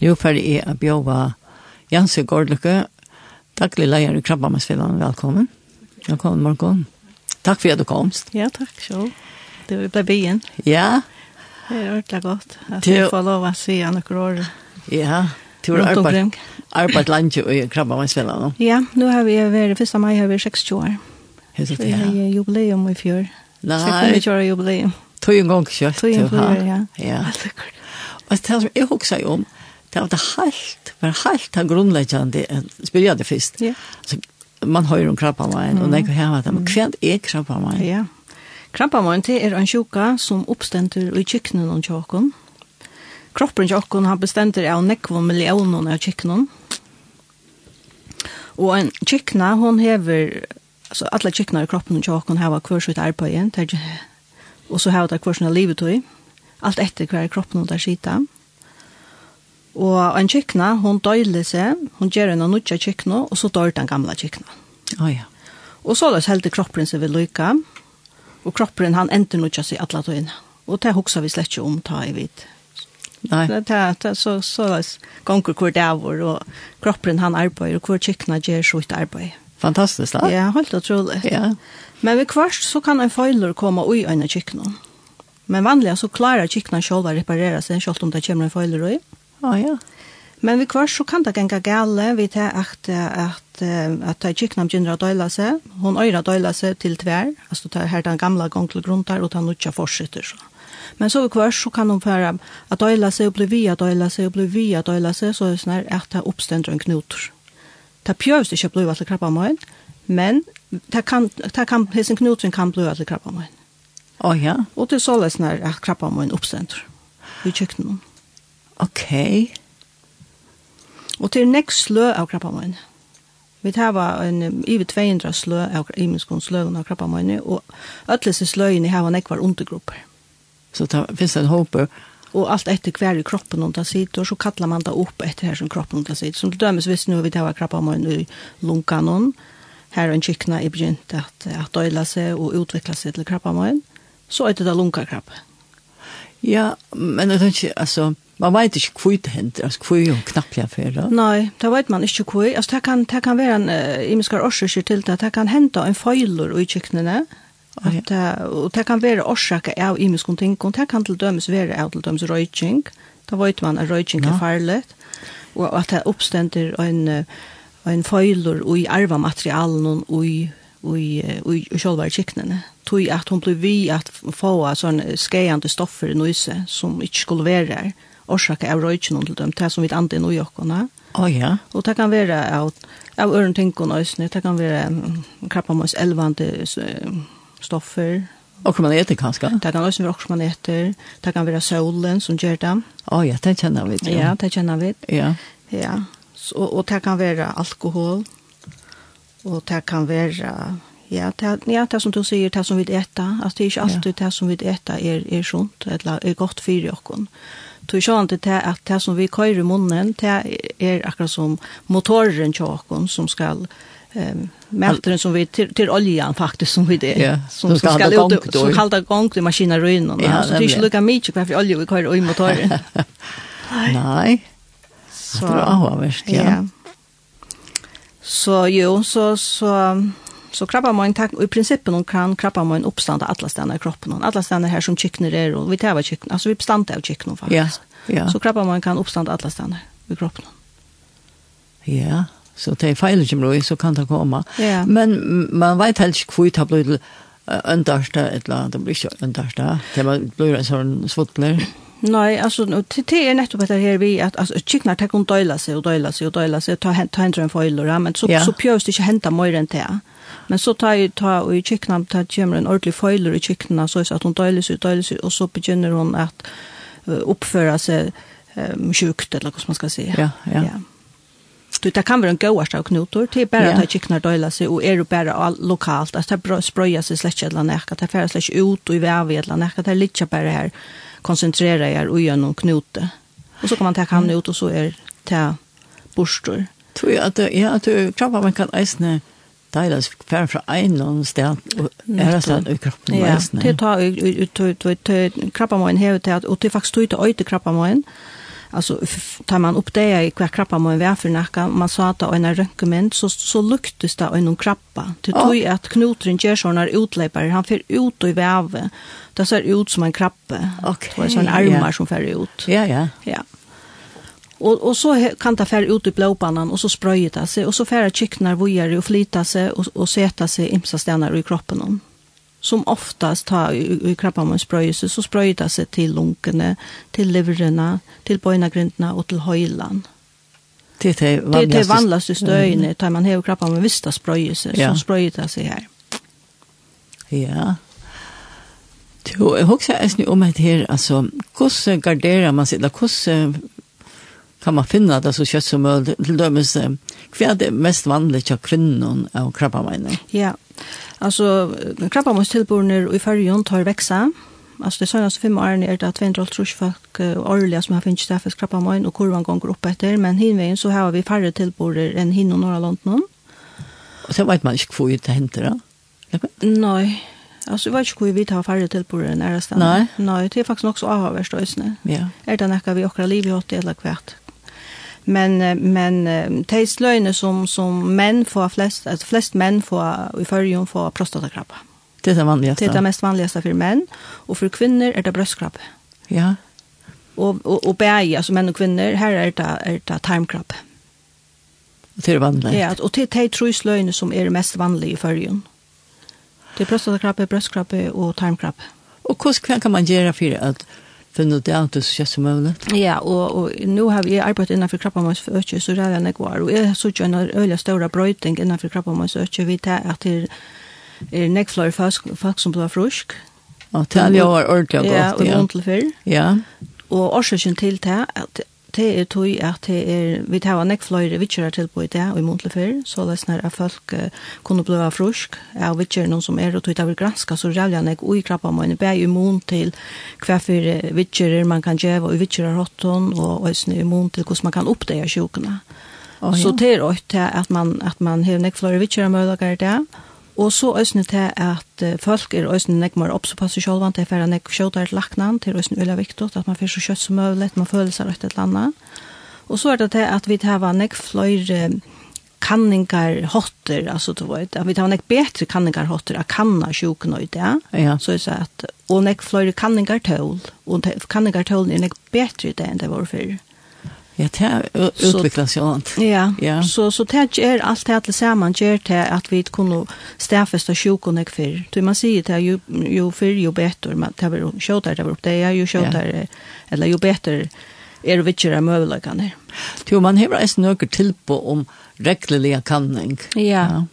Nu får jeg å bjøve Janse Gårdlykke, daglig leier i Krabbamannsfellene. Velkommen. Velkommen, Marko. Takk for at du komst. Ja, takk selv. Det vi ble byen. Ja. Det er ordentlig godt. At du får lov å si noen år. Ja. Du har arbeid, arbeid landet i Krabbamannsfellene. Ja, nå har vi vært, 1. mai har vi 60 år. Helt riktig, ja. Vi har jubileum i fjør. Nei. Så kommer vi kjøre jubileum. Tog en gang kjøtt. Tog en gang, ja. Ja. Alt er Og det som jeg husker om, det var det helt, var helt av grunnleggende, spyr jeg det først. Ja. Altså, man hører om krabbamein, mm. og jeg har det, men hva er krabbamein? Ja, krabbamein det er en sjuka som oppstender i kjøkkenen og kjøkken. Kroppen kjøkken har bestender av nekvom millioner av kjøkkenen. Og en kjøkkena, hon hever, altså alle kjøkkener i kroppen og kjøkken har hver sitt arbeid, og så har det hver sitt livet tog. alt etter hver kroppen og der sitter. Og en kikna, hon døyler seg, hon gjør en nutja kikna, og så dør den gamla kikna. Å oh, ja. Og så løs heldig kroppen seg vil lykke, og kroppen han ender nutja seg alle døgn. Og det hoksa vi slett ikke om, ta i vidt. Nei. Det, det, det, så, så løs gonger hvor det er, og kroppen han arbeider, og hvor kikna gjør sitt arbeid. Fantastisk, da. Ja, helt utrolig. Ja. Men ved kvart så kan en feiler komme ui øyne kikna. Men vanlig så klarer kikna selv å reparere seg, selv om det kommer en feiler ui. Mm Ja, ja. Men vi kvar så kan det ganga gale vi at att at, att ta chicknam gendra döla sig. Hon døyla seg til till altså det ta her den gamla til grundar og ta nutcha fortsetter så. Men så vi kvar så kan hon föra at døyla seg og bli via døyla seg og bli via døyla seg, så är snär att ta uppständer en knotor. Ta pjøvst ikke bli til krabba møyen, Men ta kan ta kan hisen knoten kan bli til krabba mig. Oh ja. Og det så läsnar at krabba møyen uppständer. Vi checkar Ok. Og til nekst slø av krabbamoen. Vi tar var en iver 200 slø av imenskons slø av krabbamoen, og ødelse sløyene her var nekvar undergrupper. Så det finnes en håper og alt etter hver i kroppen under sitter, og så kallar man det opp etter her som kroppen under sitter. Som til dømes hvis nu vi tar var i lunkanon, her en kykna i begynt at, at døyla seg og utvikla seg til krabbamoen, så er det da lunkakrabbe. Ja, men jeg tenker, altså, Man vet ikke hvor det hender, altså hvor er jo knapp jeg for det. Nei, det vet man ikke hvor. Altså det kan, det kan være en uh, imenskar årsaker til det, det kan hente en feiler i kjøkkenene, At, uh, og det kan være årsaker av imenskon ting, og det kan til dømes være av til dømes røyking. Da vet man at røyking ja. er farlig, og at det oppstender en, en feiler i arvamaterialen og i i i i själva kiknene tog att hon blev vi att få sån skejande stoffer i nöse som inte skulle vara där orsaka av røykjen til dem, det som vi andre i jokkene. Å ja. Og det kan være av, av øren ting og nøysene, det kan være krabbamøys elvande stoffer. Og hva man etter kanskje? Det kan også være hva man etter, det kan være solen som gjør det. Å ja, det kjenner vi til. Ja, det kjenner vi. Ja. Ja, så, og det kan være alkohol, og det kan være Ja, det, ja, det som du sier, det som vi äta, alltså det är ikke alltid ja. det som vi äta är, är sunt, eller er gott för oss tog sjående til at det som vi køyrer i munnen, det er akkurat som motoren tjåkon som skal um, mätaren som vi till, till oljan faktiskt som vi det yeah. som, som ska ut och som kalda gång till maskinröjnen ja, så det är inte lika mycket varför olja vi kör i motoren Nei, så det är avvärst ja, ja. så jo så så Så krabbamoin, i principen kan krabbamoin uppstanda alla stannar i kroppen. Alla stannar här som kycknar är och vi tävar kyckna. Alltså vi bestanda av kyckner faktiskt. Ja, ja. Så man kan uppstanda alla stannar i kroppen. Ja, så det är fel som så kan det komma. Ja. Men man vet helst kvart har blivit öndarsta eller det blir ikke understa. Det blir en sån svottler. Nei, altså, det er nettopp etter her vi, at altså, kiknar tek hun døyla seg og døyla seg og døyla seg, og ta, ta hendra en foiler, men så, ja. så pjöst det ikke henta møyre enn det. Men så tar jeg ta og i kikna, det kommer en ordentlig føyler i kikna, så at hun døyles ut, døyles ut, og så begynner hun at uh, oppføre seg um, sjukt, eller hva man skal si. Ja, ja. ja. Du, det kan være en gåast av knotor, det er bare ja. at kikna døyla seg, og er jo bare lokalt, at det sprøyer seg slett eller nekka, det færer slett ut og i vevet eller nekka, det er litt bare her, konsentrere er og gjør noen knote. Og så kan man ta hamne ut, og så er det borstor. Tror jeg at, ja, at du, klapper man kan eisne, deilig å fære fra en eller annen sted og er det sånn i kroppen. Ja, til å ta ut krabben min her til at, og det er faktisk tog til øyde krabben Alltså altså tar man upp det i hver krabben min var for nakka, man sa att en rønkement, så, så luktes det en krabba. Til tog att knotren gjør sånne utläpare. han fyrer ut i väve. det ser ut som en krabbe. Ok. Det er sånne armar som fyrer ut. Ja, ja. Ja. Og, og så kan det fære ut i blåbanan, og så sprøye det seg, og så fære kykkner vujere og flyta seg, og, og sätta seg imsa stenar i kroppen. Som oftast tar i, i kroppen man sprøye seg, så sprøye det seg til lunkene, til leverene, til bøynagrindene og til høyland. Det er det vanligaste støyene, tar man hever kroppen med vista sprøye seg, så sprøye det seg her. Ja, Jo, jeg husker jeg om et her, altså, hvordan garderer man seg, eller hvordan kan man finna det så kött som möjligt. Till dömes, vad är det mest vanligt av kvinnor av krabbamajnen? Ja, alltså krabbamajnstillbordene i färgen tar växa. Alltså det senaste fem åren är det att 250 folk årliga som har finnit stäffes krabbamajn och kurvan går upp efter. Men hinvägen så har vi färre tillborder än hinna norra London. Och så vet man inte hur det händer då? Nej, Alltså jag vet inte hur vi tar färre till på den stan. Nej. Nej, det är faktiskt också avhörst då. Ja. Är det näka vi åker liv i åt eller kvärt? men men de sløyene som som menn får flest att flest menn får i førjon får prostatakrabbe. Det er det vanligaste. Det er det mest vanligaste for menn og for kvinner er det bröstkrabbe. Ja. Og og, og bæg, altså menn og kvinner, her er det er det tarmkrabbe. Det er vanlig. Ja, og det er tre sløyene som er mest vanlige i førjon. Det er prostatakrabbe, bröstkrabbe og tarmkrabbe. Og hvordan kan man gjøre for at finne ut det at det skjer som mulig. Ja, och, och nu har vi arbetat innanför krabbamøys for økje, så det er jeg går. Och jag såg ju en öliga stora bröjting innanför krabbamøys for økje, vi tar at det är nekfløy folk, folk som blir frusk. Og det er jo ordentlig og godt, ja. Ja, og ordentlig før. Ja. Og årsaken til det er at det er tog at det er, vi tar nekk fløyre vittjører til på i det, og i månedlig før, så det er løsner at folk uh, kunne bli frusk, av vittjører noen som er, og tog det vil granska, så rævlig nekk ui krabba mine, bæg i mån til hva for vittjører man kan gjøre, og vittjører hotten, og også i mån til hvordan man kan oppdage sjukene. Oh, ja. Så det er også at man, at man har nekk fløyre vittjører mødlager det, Og så øsne til at folk er øsne nek mer oppsoppasse sjålvan til færre nek kjøter til laknan, til øsne øyla viktig at man fyrir så kjøtt som møvlet, man føler seg rett et landa. Og så er det til at vi tar nek fløyre kanningar hotter, altså du vet, at vi tar nek betre kanningar hotter, at kanna sjuken og det, ja. så er det at, og nek fløyre kanningar tål, og kanningar tål er nek betre det enn det var før. Ja, det er utviklet seg allt. Ja. ja. Så så det är allt det till samman ger det att vi kunde stäffesta sjukon och för. Du man säger det ju ju för ju bättre man det var skjuter det var upp det är ju skjuter eller ju bättre är det vilka möjligheter. Jo, man har ens några tillpå om regleliga kanning. Ja. Ja.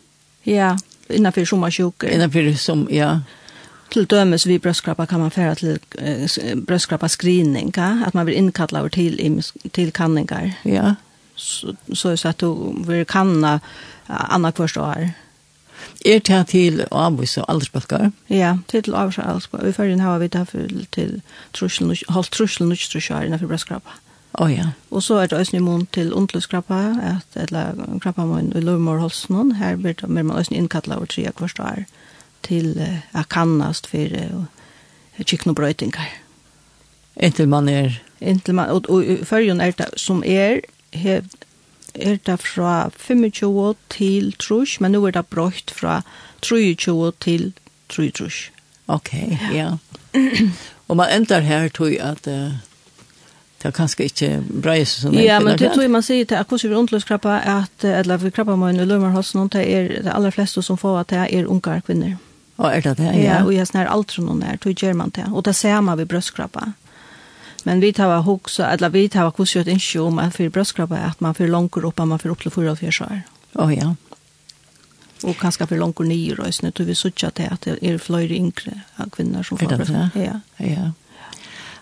ja. Innanför sommarsjuker. Innanfor som, ja. Till dömes vid bröstkrabba kan man färra till eh, bröstkrabba screening, ja? att man blir inkalla över till, till kanningar. Ja. Så, så, så att du vill kanna annat första år. Er det til avvisa aldersbalkar? Ja, til avvisa aldersbalkar. Vi fører inn her vi derfor til truslen, holdt truslen og truslen innenfor brøstkrabba. Å oh, ja. Og så er det også immun til ondløskrappa, eller krappa man i lovmorholsen. Her blir det mer man også innkattla over tre kvarstår. Ja til uh, kannast for uh, kiknobrøytingar. Inntil man er? Inntil man, og, og, og førjen er det som er, he, er det fra 25 til trus, men nå er det brøyt fra 23 til 3 trus. Ok, ja. og man endar her, tror jeg, at uh, det er kanskje ikke breis som er Ja, men det tror jeg man sier til akkurat vi undløskrappa at, eller vi krappa med en ulømmerhås, det er det aller fleste som får at det er ungar kvinner. Og er det det? Ja, ja og jeg snær alt noen er, tog gjør man det. Og det ser man ved brøstkrabba. Men vi tar hok, eller vi tar hos jo et innsjø om at for brøstkrabba at man får langer opp, at man får opp til 44 år. Å ja. Og kanskje for langer nye røysene, tog vi suttet til at det er fløyre yngre av kvinner som får brøstkrabba. det? ja. ja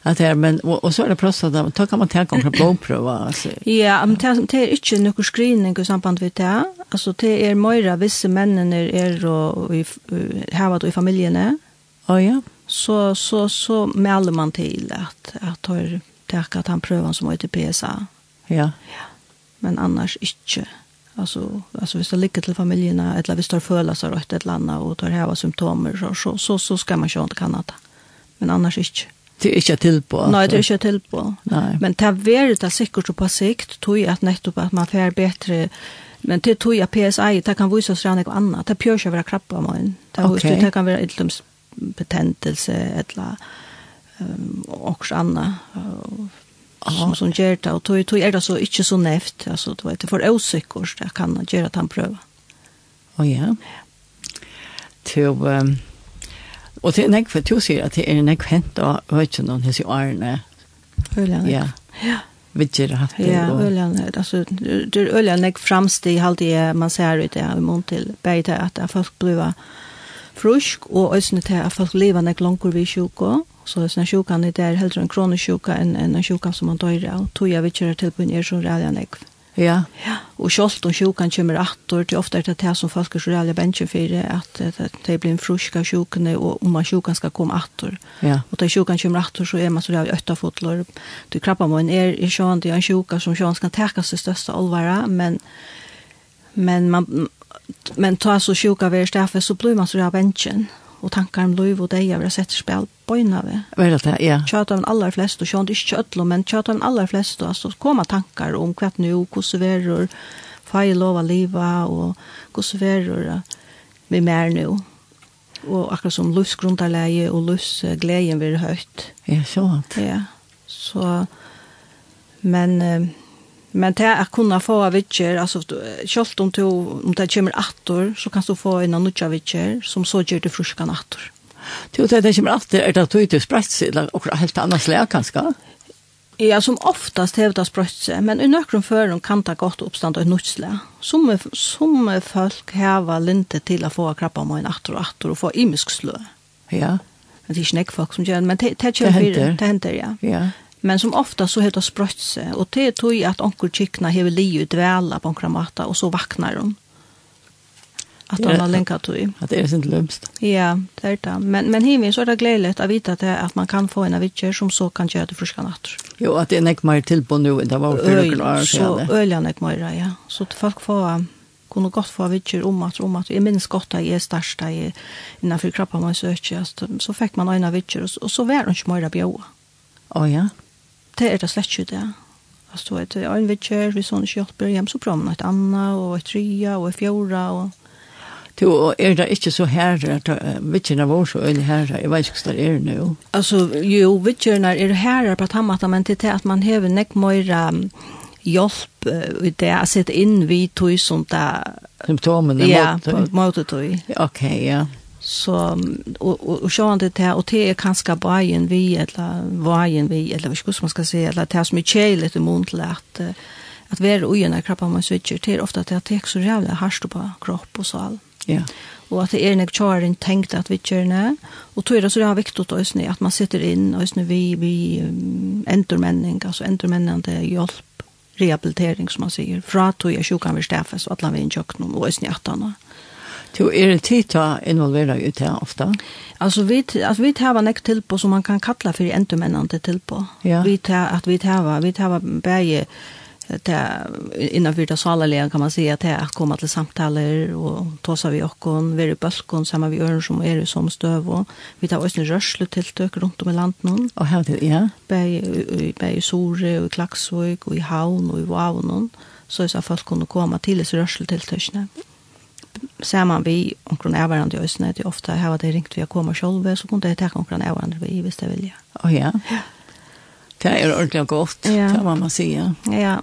att det men och, och så är det prostata då kan man ta kanske blodprova alltså. Ja, men det det är inte någon screening i samband med det. Alltså det är mera vissa männen är är och i här vad i familjen Ja ja. Så så så mäler man till att att ta ta att han prövar som heter PSA. Ja. Ja. Men annars inte. Alltså alltså hvis det ligger till familjerna eller hvis det føler seg rätt ett landa och tar häva symptomer så så så ska man ju inte Kanada. Men annars inte. Det är inte tillbå. Nei, det är inte tillbå. Nei. Men det er veldig det sikkert på sikt tror jag att nettopp at man får bedre, Men det tror jag PSI, det kan vise oss redan något annat. Det å være krabba man. Det, okay. det kan være et eller betentelse eller um, också annat. Uh, som, som gör det. og tog, tog er det så, ikke så nevnt, altså, du vet, det är för osäkert. Jag kan gjøre at han prøver. Å oh, ja. Til, Um Og det er nekk for du sier at det er nekk hent og høyt noen hese årene. Høyland. Ja. Ja. Vidger har hatt det. Ja, Øland, altså, det er Øland ikke fremstig alltid man ser ut det i mån til beid at folk blir frusk, og også til at folk lever ikke langer vi sjuka, så sånne sjukan er heller en kronisk sjuka enn en sjuka som man dør av. Tog jeg vidger til på en er så redan ikke. Ja. ja. Og sjølt om sjukan kommer attor, til ofte er det det som folk er så reale bensjen for, at de blir en frusk av sjukene, og om man sjukan skal komme attor. Ja. Og da sjukan kommer attor, så er man så reale øttafotler. Du krabber man er i sjøen, det er en sjuka som sjøen skal tekast til største olvara, men, men man, men ta så sjuka ved stedet, så blir man så reale bensjen og tankar om liv og deg har sett spel bøyna vi. Vel det, ja. Tjata av den aller fleste, og sjånd ikke kjøtlo, men tjata av den aller fleste, og altså koma tankar om hva nu, hvordan verur, feil lov av livet, og hvordan verur vi mer nu. Og akkurat som livsgrundarleie og livsgleden blir høyt. Ja, så. Ja, så, men... Eh, Men det är kunna få av vitcher, alltså kjolt om, to, om det kommer attor så kan du få en annan vitcher som så gjør det fruskan attor. Till det kommer attor är det att du inte sprätt sig eller akkurat helt annet slag kanske? Ja, som oftast hävdas brötse, men i nøkron føren kan ta godt uppstand och nutsle. Som, som folk heva linte till att få krabba om en attor och attor och få imisk slø. Ja. Det är nek folk som gör men det, det, det, det. Det händer, ja. Ja Men som ofta så heter sprøtt seg, og det er tog at onker kikna hever livet dvela på onkra mata, og så vaknar hun. At hun har lenka tog. At det er sin lömst. Ja, det er det. Men, men himmel så er det gledelig å vite at, det, at man kan få en avitjer som så kan gjøre det friska natter. Jo, at det er nek mer til på nu, det var for noen år siden. Så øyla nek mer, ja. Så folk får kunne godt få vitjer om at, om at jeg minns godt at jeg er størst da jeg innenfor krabba man søker, så, så fikk man øyne vitjer, og, og så var hun ikke mer bjøa. Å oh, ja? det er det slett ikke det. Altså, et hvis hun ikke hjelper hjem så prøver man et annet, og et tria, og et fjora, og... Du, og er det ikke så her, at vitsjerne var så øyne her, jeg vet ikke hva det er nå. Altså, jo, vitsjerne er herre på tammatta, men til det at man hever nek møyre hjelp i det, å sette inn vi tog sånt der... Symptomene ja, mot det. Ja, på en måte tog. Ok, ja. Så och och, och sjön det här och det är kanske bajen vi eller vajen vi eller vad ska man ska säga eller det här som är chill i muntlärt att vara i den kroppen man switchar till ofta att det är så jävla harst på kropp och så all. Ja. Och att det är en charin tänkt att vi kör nä och tror det så det har viktigt att ösna att man sitter in och ösna vi vi entormänning alltså entormännande hjälp rehabilitering som man säger fra tog jag sjukan vi stafes og atlan vi en kjøkken og øsne i attan Du er det tid til å involvere ut her ofte? Altså, vi, altså, vi tar nek tilpå som man kan kalla for endumennende tilpå. Ja. Vi tar, at vi tar, vi tar bare innanför det salaligen kan man säga att det är att komma till samtaler och tåsa vi och vi är i bölkon samma vi gör som är i som stöv och vi tar oss en rörsle till tök runt om i landet och här det ja bär i Sore og i Klaksvøk och i Havn og i Vavn så är så att folk kunde komma till oss rörsle till tök man vi omkron avvarande i Øsne, det er ofte her var det ringt vi å komme sjolve, så kunne jeg takke omkron avvarande vi, hvis det vilja. Å oh, ja, det er ordentlig godt, ja. det må man si. Ja.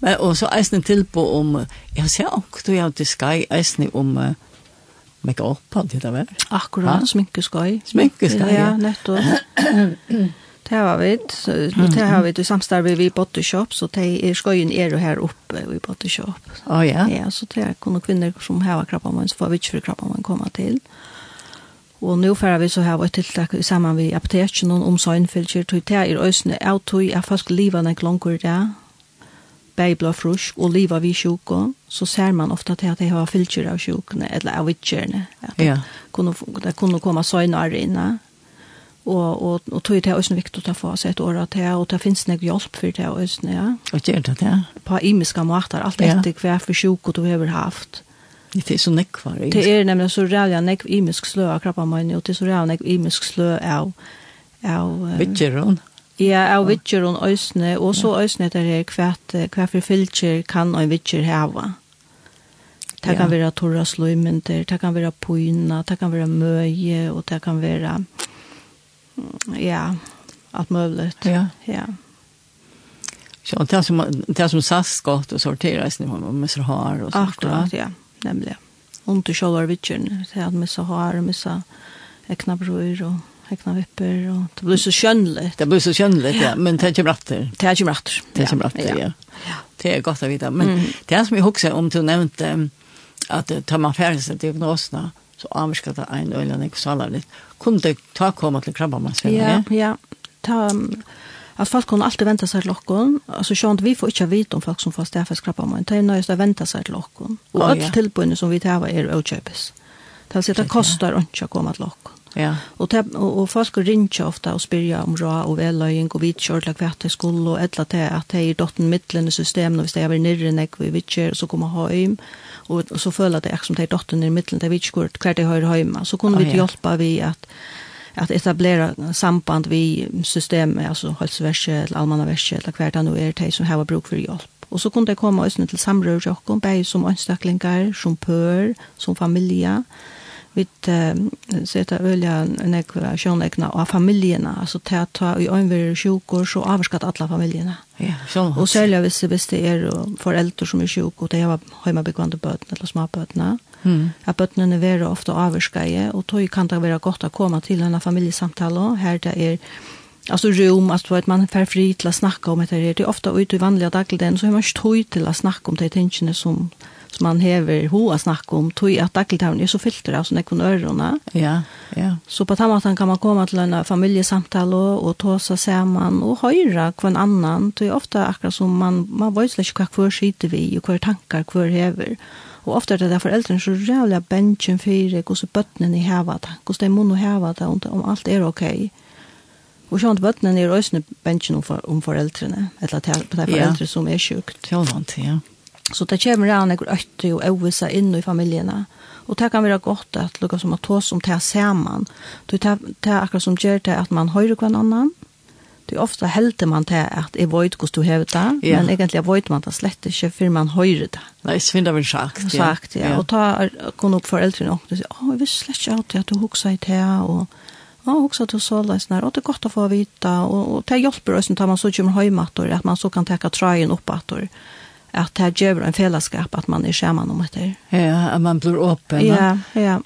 Men, og så eisen til på om, jeg ser også, du har til Sky, eisne om uh, make-up, hadde det vært? Akkurat, sminkeskøy. Sminkeskøy, ja, ja nettopp. Det har vi. Det har vi det samstarve vi Body Shop så det er skøyen är du här uppe i Body Shop. Ja oh, ja. Ja, så det är kunde kvinner som har krabba man så får vi ikke for krabba man komma till. Og nå får vi så her et tiltak sammen med apoteken om søgnfylger til det er øsne av tog at folk lever nok langer der, beibla frusk og liva vi sjukken, så ser man ofta til at de har fylger av sjukene eller av vittjerne. Ja. Det kunne, det kunne komme søgnere inne og og og tog det også viktig å ta for seg et år at det og det finnes nok hjelp for det også ja. Og det er det ja. På imiska måter alt etter hver for sjuk du har haft. Det er så nekvar. Det er nemlig så rævlig nekv imisk slø av krabba mine, og det er så rævlig nekv imisk slø av... av Vittjeron. Ja, av vittjeron øsne og så øsne der er hvert, hva for fylkjer kan en vittjer hava. Det kan være torra sløymenter, det kan være poina, det kan være møye, og det kan være... Vera ja, allt möjligt. Ja. ja. Så det som det som SAS gott och sorteras nu med så har och så Akkurat, ja, nämligen. Och du själva vitchen, så att med så har med så knapprör och hekna vipper och det blir så skönligt. Det blir så skönligt, ja, men det kommer efter. Det kommer efter. Det kommer efter, ja. ja. Det är gott att veta, men mm. det är som jag också om du nämnde att ta man färdigt diagnoserna så avskattar en ölen exalarligt kunde det ta komma till krabbarna. Ja, ja. Ta at folk kunne alltid vente seg til till Altså, sånn at vi får ikke vite om folk som får stäffas krabba man. Det er nöjst å vente seg til lokken. Og oh, allt ja. som vi tar är oköpes. Det vil si at det kostar ikke å komme til lockon. Ja. Og, te, og, og folk ringer ofte og spyrer om rå og velløying og vidkjørla hva til skole og etla til at de er dotten midtlende systemet hvis de er nirre nek vi vidkjør så kommer høym og, og så føler de som de er dotten i midtlende vidkjør hver de høyre høyma så kunne oh, vi ja. hjelpa vi at att etablera samband vi system alltså hälsoverse eller allmänna verse eller kvar det nu är det som har bruk för hjälp. Och så kunde det komma oss till samråd och kom som anställningar, som pör, som familja vi seta ølja nekva sjånekna av familjerna, altså til at ta i øynverer sjukor, så avskatt alla familjerna. Ja, så Og særlig hvis, hvis det er foreldre som er sjuk, og det er heimabyggvande bøtene eller småbøtene, mm. at bøtene er ofte avskatt, og tog kan det være godt å komme til denne familjesamtale, her det er Alltså rum, alltså att man får fri till att snacka om det här. Det är ofta ute i vanliga dagligdagen så har man inte tog till att snacka om det här tingene som, som man hever ho å snakke om, tog at dagligtavn er så fyllt av sånne konørene. Ja, ja. Så på den måten kan man komme til en familjesamtale og ta seg sammen og høre hva en annan. Det er ofte akkurat som man, man vet ikke hva hver sitter vi og hva tankar hver hever. Og ofte er det der foreldrene så rævlig bensjen for hvordan bøttene i heva det, hvordan de må heva det, om alt er ok. Og sånn at bøttene er også bensjen om, for, om foreldrene, eller til, til foreldre som er sjukt. Ja, ja. Så det kommer an ekker øyte og øvelse inn i familiene. Og det kan være godt at lukka som at ta som det sammen. Det er akkurat som gjør det at man høyre hver annan. Det er ofte helter man til at jeg vet hvordan du hever det, ja. men egentlig vet man det slett ikke før man høyre det. Nei, jeg finner vel sagt. Ja. Sagt, ja. ja. Og ta kom opp foreldrene og sier, å, jeg visste slett ikke alltid at du huksa i det, og Ja, og så til såleis nær, og det er godt å få vite, og, og det hjelper oss når man så kommer hjemme at man så kan teka trøyen opp at at det gjør en fellesskap at man er sammen om etter. Ja, at man blir åpen. Ja, ja.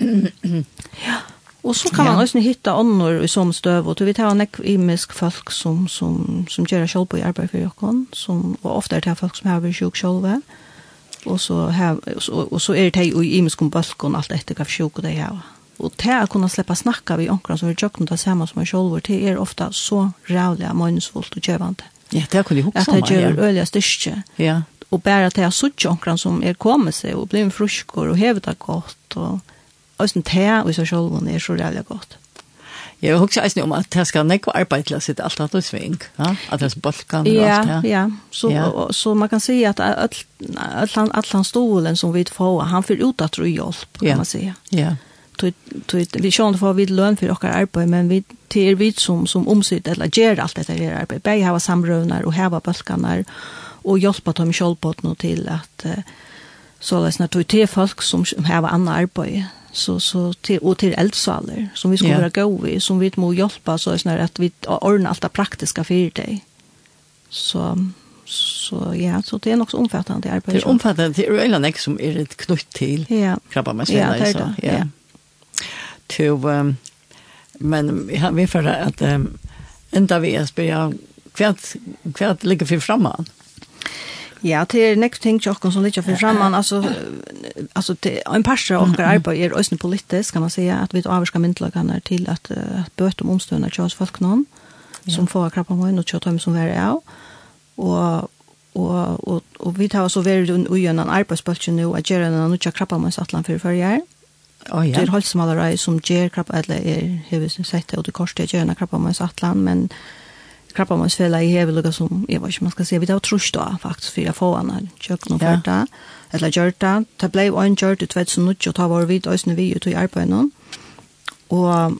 ja. Og så kan man ja. også hitta ånder i som støv, og vi tar nek imisk folk som, som, som gjør selv på arbeid for jokken, som, og ofte er det folk som har vært sjuk selv, og så, har, og, så, og så er det i imisk om bølgen alt etter hva sjuk det er. Og til å kunne slippe snakka vi omkring som er jøkken det samme som er selv, det er ofte så rævlig og meningsfullt og gjøvende. Mm Ja, det kunne jeg huske om. At det gjør øyelig styrke. Ja. Og bare at jeg har sutt omkring som er kommet seg, og blir en frusker, og hevet det godt, og også te, og så selv er så rævlig godt. Jeg husker eisen om at jeg skal nekva arbeid til å sitte alt annet sving, ja? at det er balkan og ja, alt det. Ja, så, ja. Og, så man kan si at alt han stolen som vi får, han får ut at det hjelp, kan man si. Ja, ja vi sjón for við løn for okkar arbeid, men vi til vi som som omsitt eller ger alt dette her arbeid. Bei hava samrøvnar og hava bølkanar og hjálpa dem sjálvbotn til at så läs när tog till folk som hava andra arbete så så til og til eldsaler som vi skulle yeah. gå vi som vi må hjälpa så är at vi ordnar alt det praktiska for dig. Så så ja, så det är också omfattande arbeid. Det er omfattande, det er är ju som er et knutt til Ja. krabba Krabbar man det, ja, så. Ja. ja to, um, men ja, vi får at um, enda vi er spela kvärt hva ligger för framman. Ja, det er nekst ting til kan som ligger for framman altså, altså det en passer av grejer arbeid er også politisk, kan man säga at vi avskar myndlagarna til at, uh, bøte om omstående til oss folk någon ja. som får krappa mig och chatta med som är av, og og og og vi tar så väldigt en arbetsplats nå att göra en annan krappa mig så att land för förr. Oh, ja. Det er halsmalerei som gjør krabba, eller er, har vi sett det, og det korset gjør en krabba med sattland, men krabba med svela i hever lukka som, jeg vet ikke man skal si, vi tar trus da, faktisk, for jeg får han her, kjøkken og fyrta, ja. eller gjør det, det ble jo en gjør det, tvett som nødt, og ta vår vid, og vi ut i arbeidet, og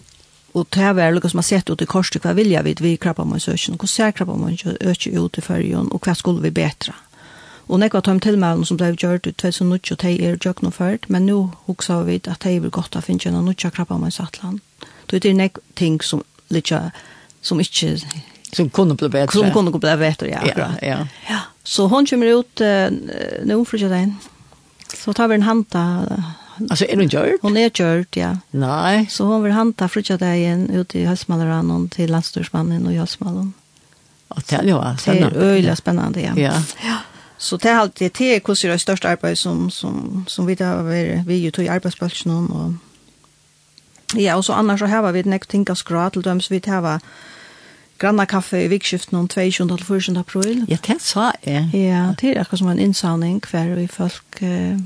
og det er var som har sett ut i korset, hva vilja vi, vi krabba med søkjen, hva ser krabba med søkjen ut i fyrjon, og hva skulle vi betra? Mm Og nekva tøym tilmælen som blei gjørt i 2008 og de er gjøknumført, men nå hoksa vi at de vil godt ha finnes en nutja krabba om en sattland. Det er nek ting som, litja, som ikke... Som kunne bli bedre. Som kunne bli bedre, ja. Ja, ja. ja. Så hon kommer ut uh, nå, frutja deg Så tar vi en hanta... Alltså är hon gjort? Hon är gjort, ja. Nej. Så hon vill hanta frutja deg ut i Hälsmalleranon till landstorsmannen och Hälsmallon. Och det är ju spännande. Det är öjla spännande, ja. Ja. ja. Så det er alltid det er hvordan det største arbeid som, som, som vi har vært, vi er jo tog i arbeidsplassen om, og ja, og så annars så har vi nek tinka skra til dem, så vi har granna kaffe i vikskiften om 22. til 24. april. Ja, det sa jeg. Ja, det er akkurat som en innsavning hver vi folk eh,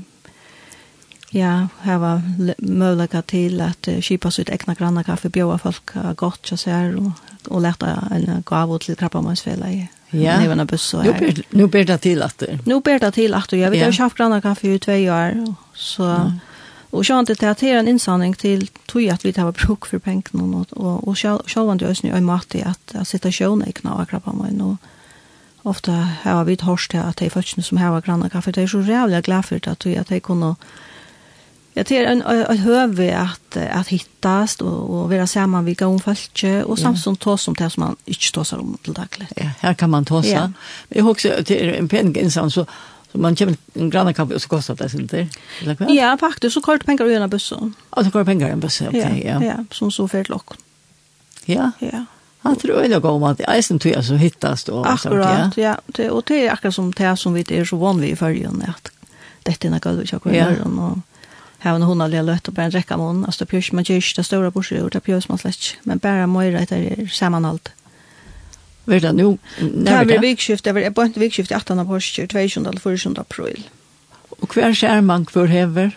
ja, her var mulighet til at uh, kjipa sitt egna granna kaffe, bjøa folk uh, gott til seg og, og leta en gavu til krabbamannsfella i Ja. Nu ber nu ber det till att. Nu ber det till att jag vet jag har haft granna kaffe i 2 år så ja. Och så inte att det är en insamling till tog att vi tar bruk för pengarna och och och själva det är ju en mat i att att sitta sjön i knara krabba man och ofta har vi ett hörst att det är faktiskt som har granna kaffe det är så jävla glad för att jag att det kunde Jag tror en ett höve att att hittas och och vara samman vilka hon falske och som ta som det som man inte tar om till dagligt. Ja, här kan man ta så. Jag också till en pengen så så man kommer en granna kaffe, och så kostar det inte. Ja, faktiskt så kort pengar i en buss. Ja, så kort pengar i en buss. Okej, ja. Ja, som så för lock. Ja. Ja. Han tror jag går om att eisen tror jag som hittas då. Akkurat, ja. ja. Och det är akkurat som det som vi är så van vid i följen att detta är något vi ska gå i morgon. Ja har hon har lärt upp en räcka mån alltså pjörs man görs det stora bordet och det pjörs man släck men bara mojra det är sammanhållt Vet du nu? Det här vi vikskift, det var på ett vikskift i 18 av Horskjør, 22. eller 24. april. Og hver skjer man hver hever?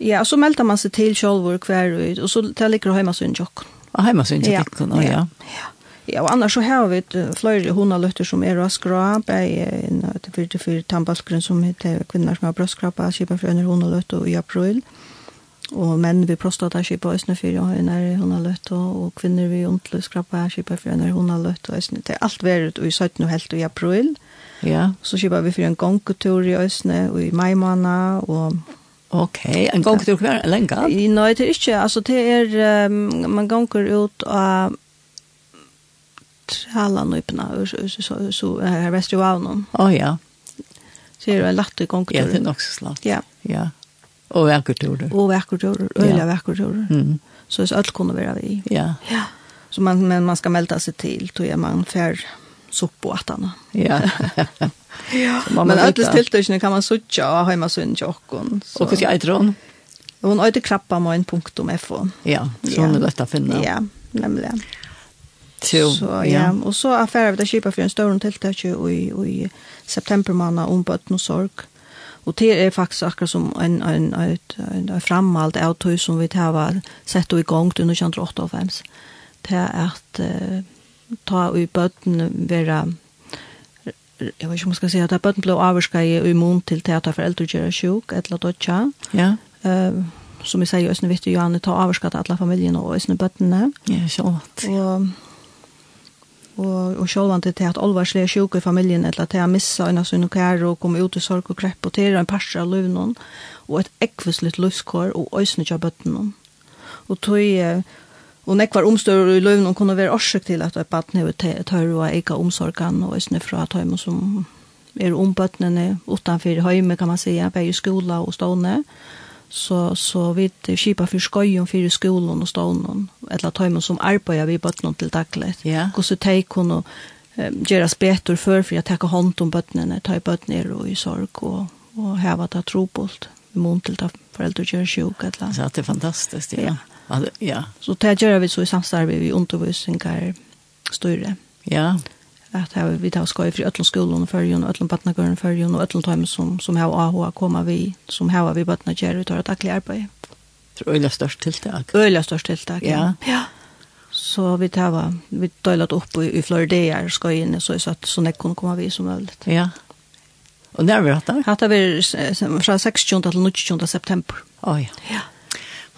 Ja, og så melder man seg til sjølver hver ut, og så tar ligger det hjemme sin jokken. Og hjemme sin jokken, ja. ja. ja. Ja, og annars så har vi flere hundaløtter som er og bare en er inntil fyrt til fyrt tannbalskeren som heter kvinner som har brøstskrapa, kjipa for under hundaløtter i april, og menn vi prostata kjipa og østene fyrt og under hundaløtter, og kvinner vi ontløskrapa, kjipa for under hundaløtter og østene, det er alt vært i 17 og helt i april, ja. så kjipa vi for en gongkultur i østene og i maimana og Okej, en gång till kvar länge. Nej, det er ikke. Altså, det er... um, man gonger ut och bort alla nypna så så här väster ju av någon. Ja ja. Så det är lätt att Ja, det är så slatt. Ja. Ja. Och vackert tur. Och vackert tur. öliga vackert tur. Mm. Så så allt kunde vara vi. Ja. Ja. Så man men man ska mälta sig till tror jag man fär sopp och attarna. Ja. ja. Men allt tilltäckna kan man sucha och hemma sund jockon. Och hur äter hon? Hon äter krabba med en punkt om FO. Ja, så hon är lätt att finna. Ja, nämligen. Jo, så, ja. ja. Og så affærer vi det kjipa for en større tiltak i, i september måned om bøtten og sorg. Og det er faktisk akkurat som en, en, en, en, en auto av tog som vi har sett i gang til 1908 Det er at uh, ta i bøtten være jeg vet ikke om man skal si at bøtten ble avvarska i immun til til at foreldre gjør sjuk, et eller annet. Ja. Uh, som vi sier, Øsne Vitt og Janne, ta avvarska til alle familiene og Øsne bøttene. Ja, så. Og og, og sjålvande til at alvarslige sjuke i familien, eller til at missa en av sine kære og komme ut i sorg og krepp og til en parser av løvnen og et ekvislitt løvskår og øysene til bøtten Og tog, og nekvar omstør i løvnen kunne være årsøk til at et baden hever tørre og eika omsorgan og øysene fra tøymen som er ombøttene utanfor høyme, kan man säga, bare i skola og stående, så så vi skipa för skojon för skolan och stånden eller tajmen som arbetar vi bottnar till tacklet. Yeah. Och så tar hon göra bättre för för jag tar hand om bötterna ta i bötterna och i sorg och och häva ta i mån till att föräldrar gör sjuk eller så att det är fantastiskt ja. ja ja så tar gör vi så i samstarbe vi undervisningar större ja at her, vi tar skoj fri ötlun skolan og fyrjun, ötlun badnagården fyrjun og ötlun tøymen som, som har AHA koma vi, som har vi badnagjer vi tar et akkelig arbeid. Det er øyla størst tiltak. Øyla størst tiltak, ja. ja. Så vi tar vi døylat opp i, i flere dager inn, så så, satt så nek kunne komme vi som mulig. Ja. Og når vi hatt det? Hatt det vi fra 16. til 19. september. Å oh, ja. Ja.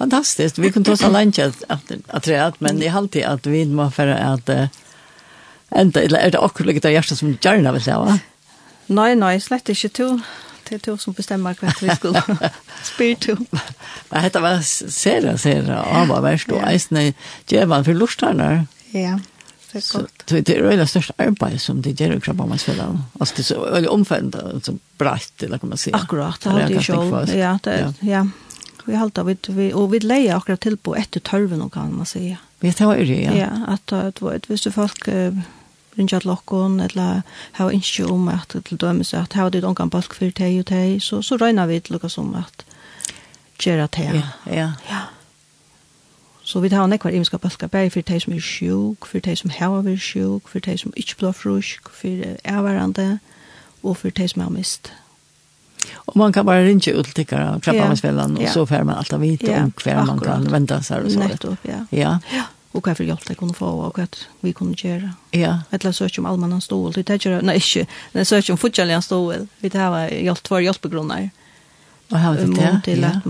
Fantastiskt. Vi kunde ta så lunch att att att men det är alltid att vi måste för att Enda, eller er det akkurat litt av hjertet som gjerne vil se, va? Nei, nei, slett ikke to. Det er to som bestemmer hva vi skulle spyr to. Men dette var sere, sere, av og verst, og eisene gjør man for lortarner. Ja, det er godt. Så det er det størst arbeid som de gjør i krabbamansfellene. Altså, det er veldig omfattende, så breit, eller kan man sier. Akkurat, det har de selv. Ja, det er, ja. Vi halta vi vi och vi lejer akkurat till på ett tölven och kan man säga. Vi tar vad det? Ja, att att vad visst folk rinja til okkon, eller hava innskje om at til dømes at hava dit ongan balk fyrir teg og teg, så, så røyna vi til lukkas om at gjerra teg. Ja, ja. ja. Så vi tar nekvar imenska balka bæg fyrir teg som er sjuk, fyrir teg som hava vir sjuk, fyrir teg som ikkje blå frusk, fyrir avarande, og fyrir teg som er mist. Og man kan bare rinja ut til krabbamasfellan, ja. og så fer man alltid vite ja, om hver man kan venda seg og så. Nettopp, ja. Ja, ja och vad för hjälp jag kunde få och vad vi kunde göra. Ja. Eller så om allmänna stål. Det tänker jag, nej, inte. Det så om fortfarande stål. Vi tar var hjälp två hjälpbegrundare. Och har det där. Till att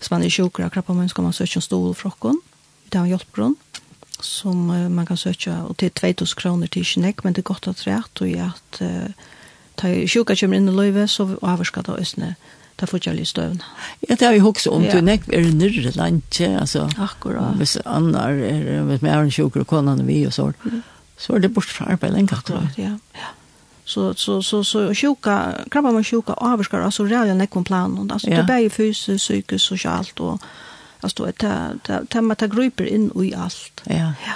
som man är sjuk och krappa man ska man söka stål från. Vi tar en hjälpgrund som man kan söka och till 2000 kronor till Kinek men det är gott att rätt och att ta sjuka kommer in i livet så avskadar ösne. Mm ta fortjellige støvn. Ja, det har vi også om, du nekk er nyrre landje, altså. Akkurat. Hvis annar er, hvis vi er en sjukker og konan vi og så, mm. så er det bort fra arbeid lenge. Akkurat, ja. ja. Så, så, så, så sjuka, krabba man sjuka avskar, alltså reella nekk om planen, alltså ja. det bæg fysiskt psykiskt socialt och alltså det, ta ta man ta grupper in i allt. Ja, ja.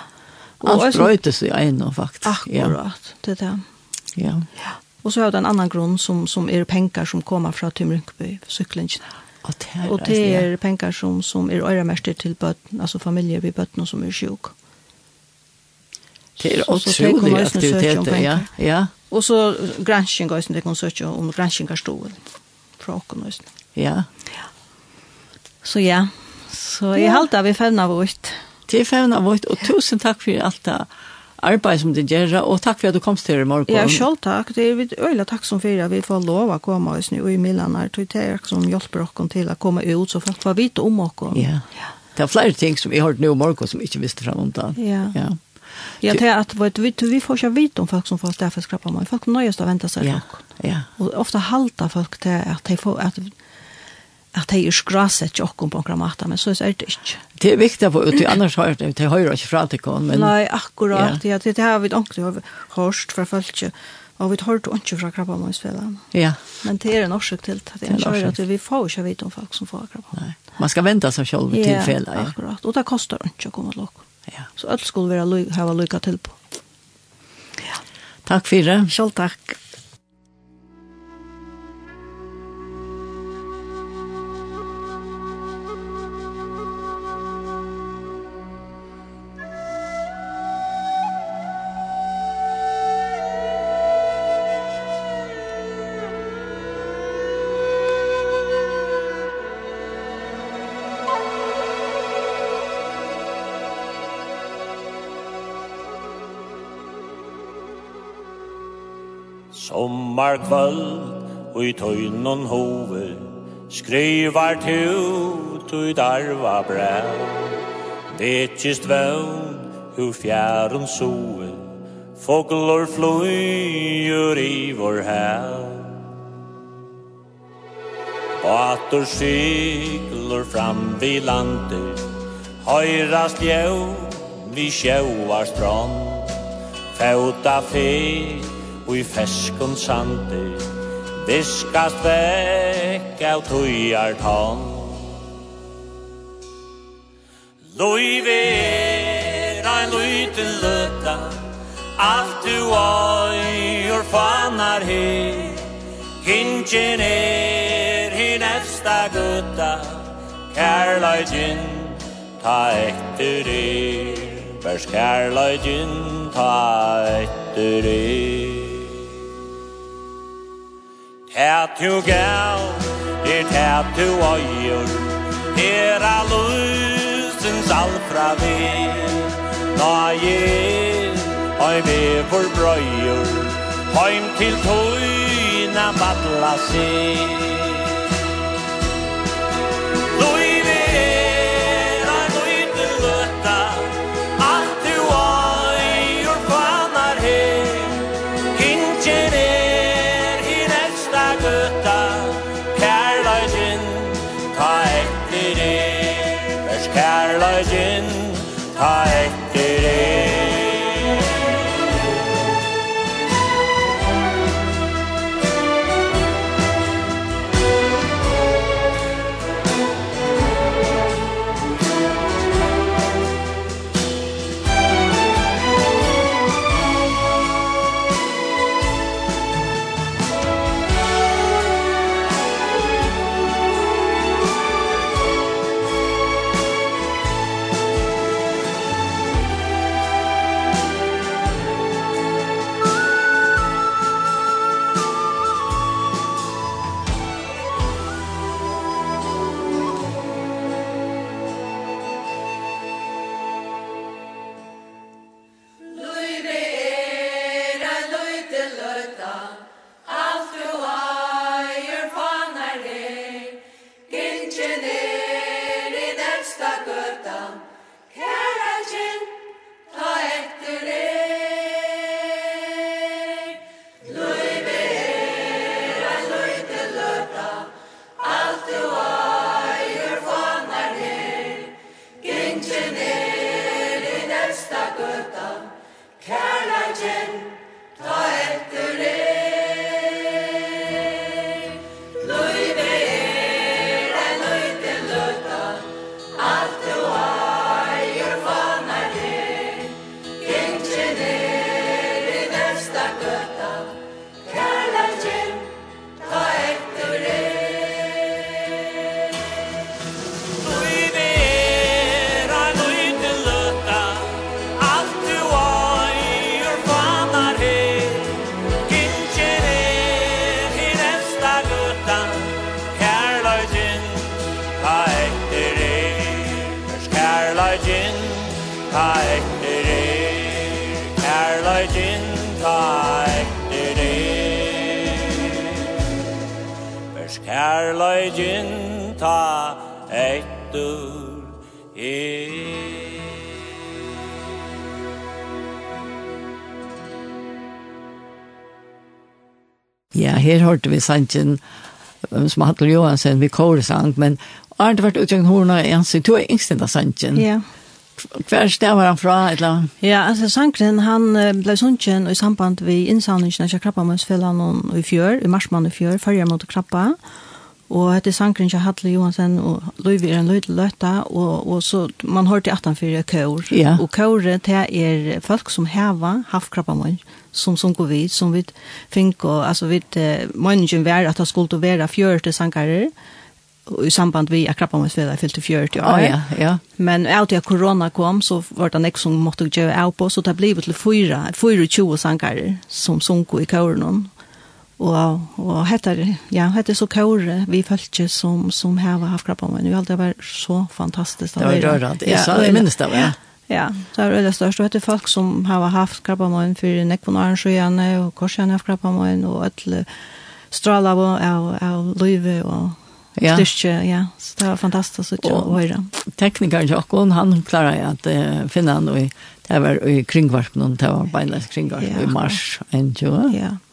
Allt brøytes i en, faktiskt. Akkurat, det där. Ja. Ja. Och så har det en annan grund som, som er pengar som kommer från Tymrynkby, cykeln. Och det är och det er pengar som, som er øyremester till bötten, alltså familjer vid bötten som er sjuk. Det är otroligt aktiviteter, ja. ja. Och så granskning går som det kan söka om granskingarstolen fra åkken. Ja. ja. Så ja, så i ja. halte vi fevna vårt. Det er fevna vårt, och tusen tack för allt det arbeid som du gjør, og takk for at du kom til i morgen. Ja, selv takk. Det er øyla takk som fyrir at vi får lov å komme oss nu i Milan her, til det er som hjelper oss til å komme ut, så folk får vite om oss. Ja. Det er flere ting som vi har hørt nå i morgen som vi ikke visste frem om det. Ja. ja. Ja, det är att vet vi vi får ju vita om folk som får därför skrappa man. Folk nöjes att vänta sig. Ja. Ja. Och ofta halta folk till att de får att at de er skraset ikke åkken på en måte, men så er det ikke. Det er viktig for få annars har det, de hører ikke fra til kom. Men... Nei, akkurat, ja. Det, det har vi ikke hørt fra folk, og vi har hørt ikke fra krabbamøysfellene. Ja. Men det er en årsøk til det, det er at vi får ikke vite om folk som får krabbamøysfellene. Man skal vente seg selv til ja. Ja, akkurat, og det koster ikke å komme til åkken. Ja. Så alt skulle være ha lykke til på. Ja. Takk for det. Selv takk. kvöld og i tøynon hove skrivar tu tu darva brev Vetsist vøvn hu fjærun sove Foglor fløyur i vår hev atur syklor fram vi landi Høyrast jau vi sjauar strand Fauta fisk og i feskum sandi Viskast vekk av tujar tann Lui ver ein luiten løta Alt du øyr fanar he Kintjen er hin efsta gutta Kærløygin ta etter er. Vers kærløygin ta etter er. Her til gær, er her til øjer, her er løsens alt fra vi. Når jeg, oi med for brøyer, heim til tøyna badla seg. kærleidjen ta etter er. Ja, her hørte vi sangen som Hattel Johansen, vi kåresang, men har det vært utgjøkt horna i hans, du er yngst enda sangen. Ja. Hver stavar var han fra, eller? Ja, altså sangren, han ble sunnkjen i samband vi innsamlingen av Krabbamøsfellan i fjør, i marsmann i fjør, farger mot Krabba, og Og hette sangren til Hadle Johansen, og Løyvi er en løyde løyta, og, og så, man har til 18 kår. Ja. Og kåret, det er folk som heva havkrabbamann, som som går vid, som vi fink, og altså vi, uh, mannen var at det skulle være fjørte sangare, i samband vi er krabba med svedet fyllt til 40 år. Ah, ja, ja. Men alt ja korona kom, så var det nek som måtte gjøre av på, så det ble til fyra, 24 sangare som sunko i kåren og og heter ja heter så kåre vi følte som som her var havkrabba men det alltid var så fantastisk det var rörande ja, så det minns det ja ja så är det største och det folk som har haft krabba men för nekvon arrangerande och korsarna krabba men og alla strala och av av löve og Ja. Styrke, ja. Så det var fantastiskt å høre. Teknikeren Jakob, han klarade at uh, finne han i, det var i kringvarpen, det var bara kringvarpen ja. i mars. Ja. Ja.